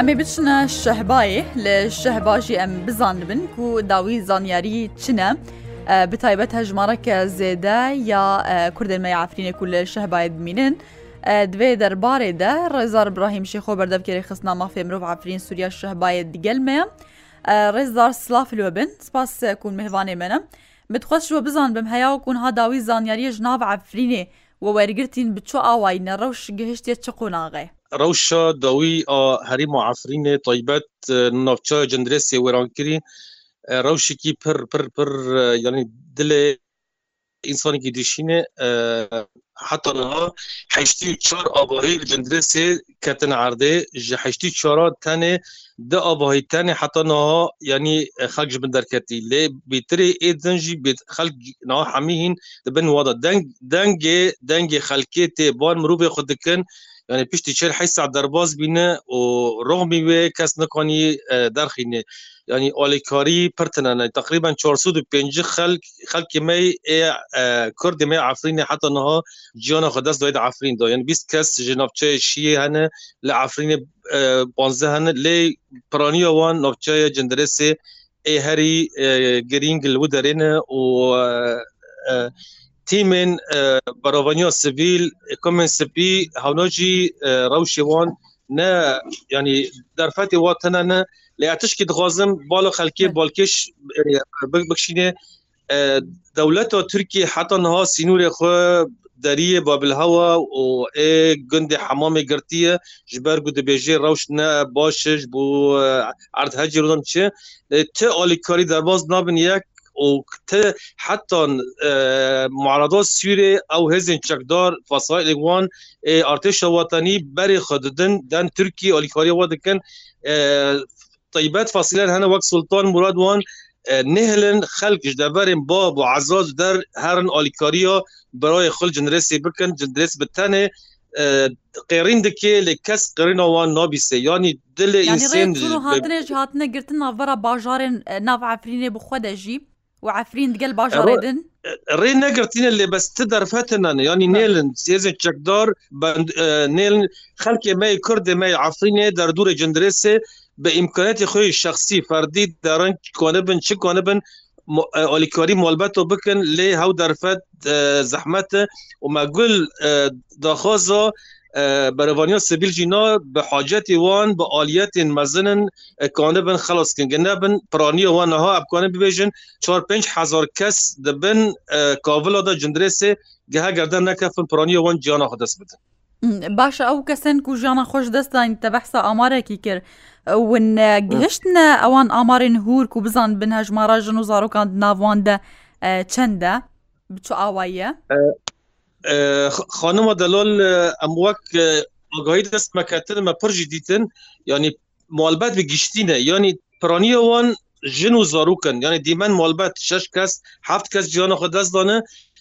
ئەمێ بچنە شەهبایێ لە شەهباژی ئەم بزان بن و داوی زانیاری چنە بتایبەت هەژمارەکە زێدە یا کوردمەی ئافرینێک و لە شەهبایت بمینن. دوێ دەربارێ دە ڕێزار براهیم شێخۆ بەردەفکێری خستنامە فێمرۆڤ ئافرین سووریا شەهبایەت دیگەلمەیە ڕێزدار سلافلوە بن سپاس کون مهوانێ منە بتخۆشوە بزان بم هەیە و کوونها داوی زانیاریە ژناو ئافرینێ وەوەرگرتین بچۆ ئاواینە ڕەوش گەهشتێت چ قۆناغێ ڕەوشە دەوی هەریم و عفرینێ تایبەت ناوچە جندرێسی وێرانکردی ڕەوشێکی پر پر پر یعنی دلێ insanekî dişîne heta niha heştî çar abahî cindire sê ketin erdê ji heştî çara tenê de abahî tenê heta niha yanî xelk ji bin derketî lê bêtirê êdin jî xelk niha hemî hîn dibin wada deng dengê dengê xelkê tê bar mirovê xwe dikin yani piştî çer heysa derbaz bîne û roxmî wê kes nikanî derxîne yani olikkarî pirtinene tqriban 450 xelk xelkî me Kurdî me Afrînê heta niha ciyana xwe dest doyê Afrîn da yan bîst kes ji navçeyê şiyê hene li Afrînê banze hene lê piraniya wan navçeya cindiresê ê herî girîngil û derêne û تیمên berovaniya sivîl komên spî hewna jî rewşê wan ne yanî derfetê watine ne لە یاتشکی دخوازم بالا خەکی بالکش بکشینێ دەولەت تورکی حتا نها سینورێ خو دەریە بابلهوا و گوندی حمامێ گرتیە ji ber gu dibêjê rewş ne başş بۆ erdhecî rodan çi ti alîkarî derbas nabin yek و te hetan marada Sûrê ew hêzên çekdar fasayê wan artêşa watanî berê xwe didin den Tirkî alîkariya wa dikin طيبات فاصلان هنا وقت سلطان مراد وان نهلن خلقش دبرن باب و عزاز در هرن آلیکاریا برای خل جنرسی بکن جنرس بتنه قێرین دکێ لە کەس قڕینەوەوان نابیسێ ینی دل هاتنە گرتن ناڤرا باژارێن ناڤعفرینێ بخوا دەژی و عفرین دگەل باژارێدن ڕێ نەگرتینە لێ بەستە دەرفەتەنانە ینی نێلن سێزە چەکدار نێلن خەلکێ مەی کوردێ مەی عفرینێ دەردورە جندرێسێ به امکانیت خۆی شخصی فردی دارن کۆنە بن چ کۆنە بن ئۆلیکاری مالبەت و بکن لێ هەو دەرفەت زەحمەتە و مەگول داخۆزۆ بەرەوانیا سبیلجینا بە حاجەتی وان بە ئالیەتین مەزنن کانە بن خلاصکنگە بن پرانی وانها ئەبکانە ببێژن 4500 کەس دەبن کاڤڵدا جندرێسێ گەهگەردە نەکەفن پرانی وان جیانە خدەست بدن باشە ئەو کەسن و ژیانە خۆش دەستان تە بەحسا ئامارێکی کرد ون گەشتە ئەوان ئامارین هورک و بزان بن هەژماراژن و زارۆکان ناواندە چەندە بچو ئاوایە خانمە دەلۆل ئەم وەک ئۆگاهی دەست مەکەتر مە پرژی دیتن ینی مالبەت بگیشتینە ینی پرانیەوان ژن و زارروکن یعنی دیمن مالبەت شش کەس هەفت کەس جیانە خۆ دەستدانە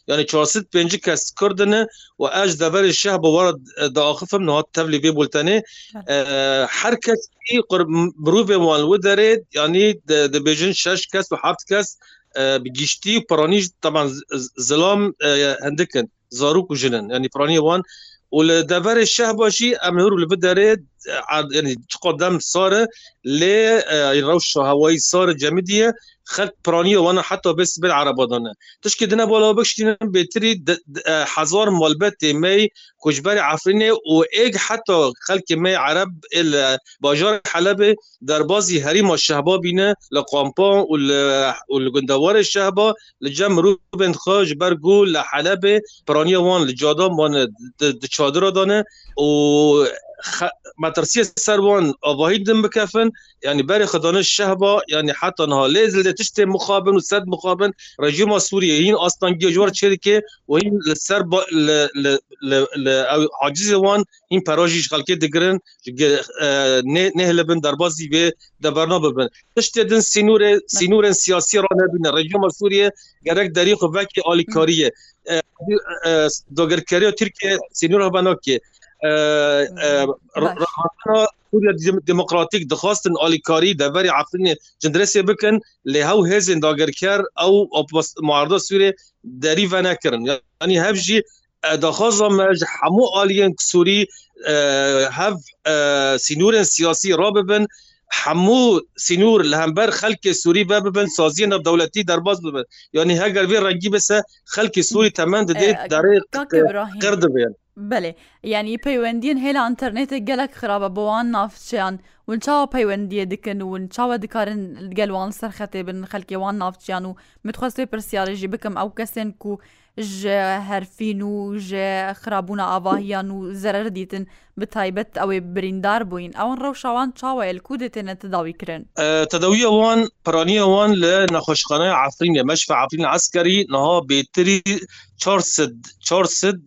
yani 405 kes Kurdine ve eş deverê şeh bi war daxifim nihat tevlî vê bultenê her kes mirovê wan wi derê yanî dibêjin şeş kes û heft kes giştî piranî taban zilam hindikin zarok û jinin yani piraniye wan û li deverê şeh başî em hur li derê قدم صار لروش هوائي صار جامدية خلت برانية وانا حتى بس بالعربادانة تشكي دنا بولا بكشتين بيتري حزار مالبات مي كجبري عفريني و ايج حتى خلك مي عرب باجار حلب دربازي هريم الشهبا بينا لقوامبان والجندوار الشهبا لجم روبن خاج برقو لحلب برانية وان لجادا وان دشادرة دانه و مەترسی سەروان ئەواهی دم بکەفن ینی بەری خدانە شەهبا ینی حتانها لێزل لە تشتێ مخابن و سەد مخابن ڕژیما سووریە هین ئاستانگیە جووار چێکێ وین لەسەر عجزوان این پەراژیش خەکێ دەگرن نهلە بن دەربازی بێ دەبەرنا ببن تشتێ دن سینورێ سینورن سیاسی ڕانەبینە ڕژیما سووریە گەرەک دەری خوبەکی ئالیکاریە دۆگەرکاری و ترکیە سینور هەبانۆکێ دموکراتیک دخواستن ئالیکاری دەبەری عفرینێ جندرسێ بکەن لێ هەو هێزین داگەرکار ئەو معاردا سوورێ دەریڤە نەکردن ینی هەفژی داخوازە مەژ هەموو ئالیەن سووری هەف سینورن سیاسی ڕاببن هەموو سینور لە هەمبەر خەلکی سووری بە ببن سازیە نەدەولەتی دەرباز ببن ینی هەگەر وێ ڕەنگی بسە خەلکی سووری تەمەند دێت دەڕێ قڕ دەبێن بەێ یعنی پەیوەندیان هێ لە ئەتەرنێتێک گەلک خراپە بۆوان نافچیان ون چاوە پەیوەندیە دکن ون چاوە دکارن گەلوان سەرخەتێ بن خەلکێوان نافچیان و متخواستێ پرسیارێژی بکەم ئەو کەسێن کو ژ هەرفین و ژ خراببوونا ئاواهیان و زەرەر دیتن بتایبەت ئەوێ بریندار بووین ئەوان ڕەوشاوان چاوەل کو دێتێنە تداویکردن تەدەوی ئەوان پرانی ئەوان لە نەخۆشخانە عفرین لە مەشف عفرین عسکەری نەها بێتری 400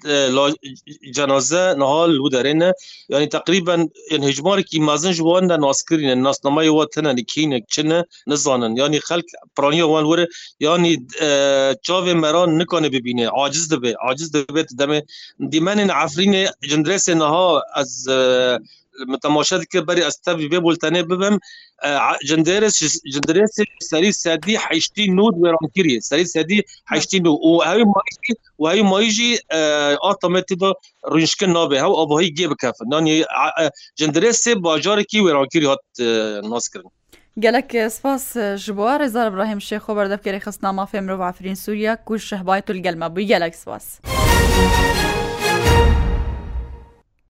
جەنازە نهال ودرێنە ینی تقریبا هژمارێکی مازن جوان لە ناسکرینە ناسنمای وا تەنانی کینێک چنە نزانن ینی خەک پرانیوان وره ینی چاێ مەران نکانە ببینێ عجز دەبێ عجز دەبێت دەمێ دیمەن عفرینێ جندرسێ نها از تەماشەت کە بەری ئەستا بێ بولتەنێ ببم جندێرە سەری سەدی حشتی نود وێڕانگیری سەری سەدی حشتی نو و هەوی مایژی و هەوی مایژی ئاتەمەتی بە ڕنجکە نابێ هەو ئەبهی گێ بکەفن نانی جندێ سێ باجارێکی وێڕانگیری هات ناسکردن gelek spas ji bo Rêzar Brahim Şêxo berdevkerê xistnama fê mirov Afrîn Sûriya ku şehbaytul gelme bû gelek spas.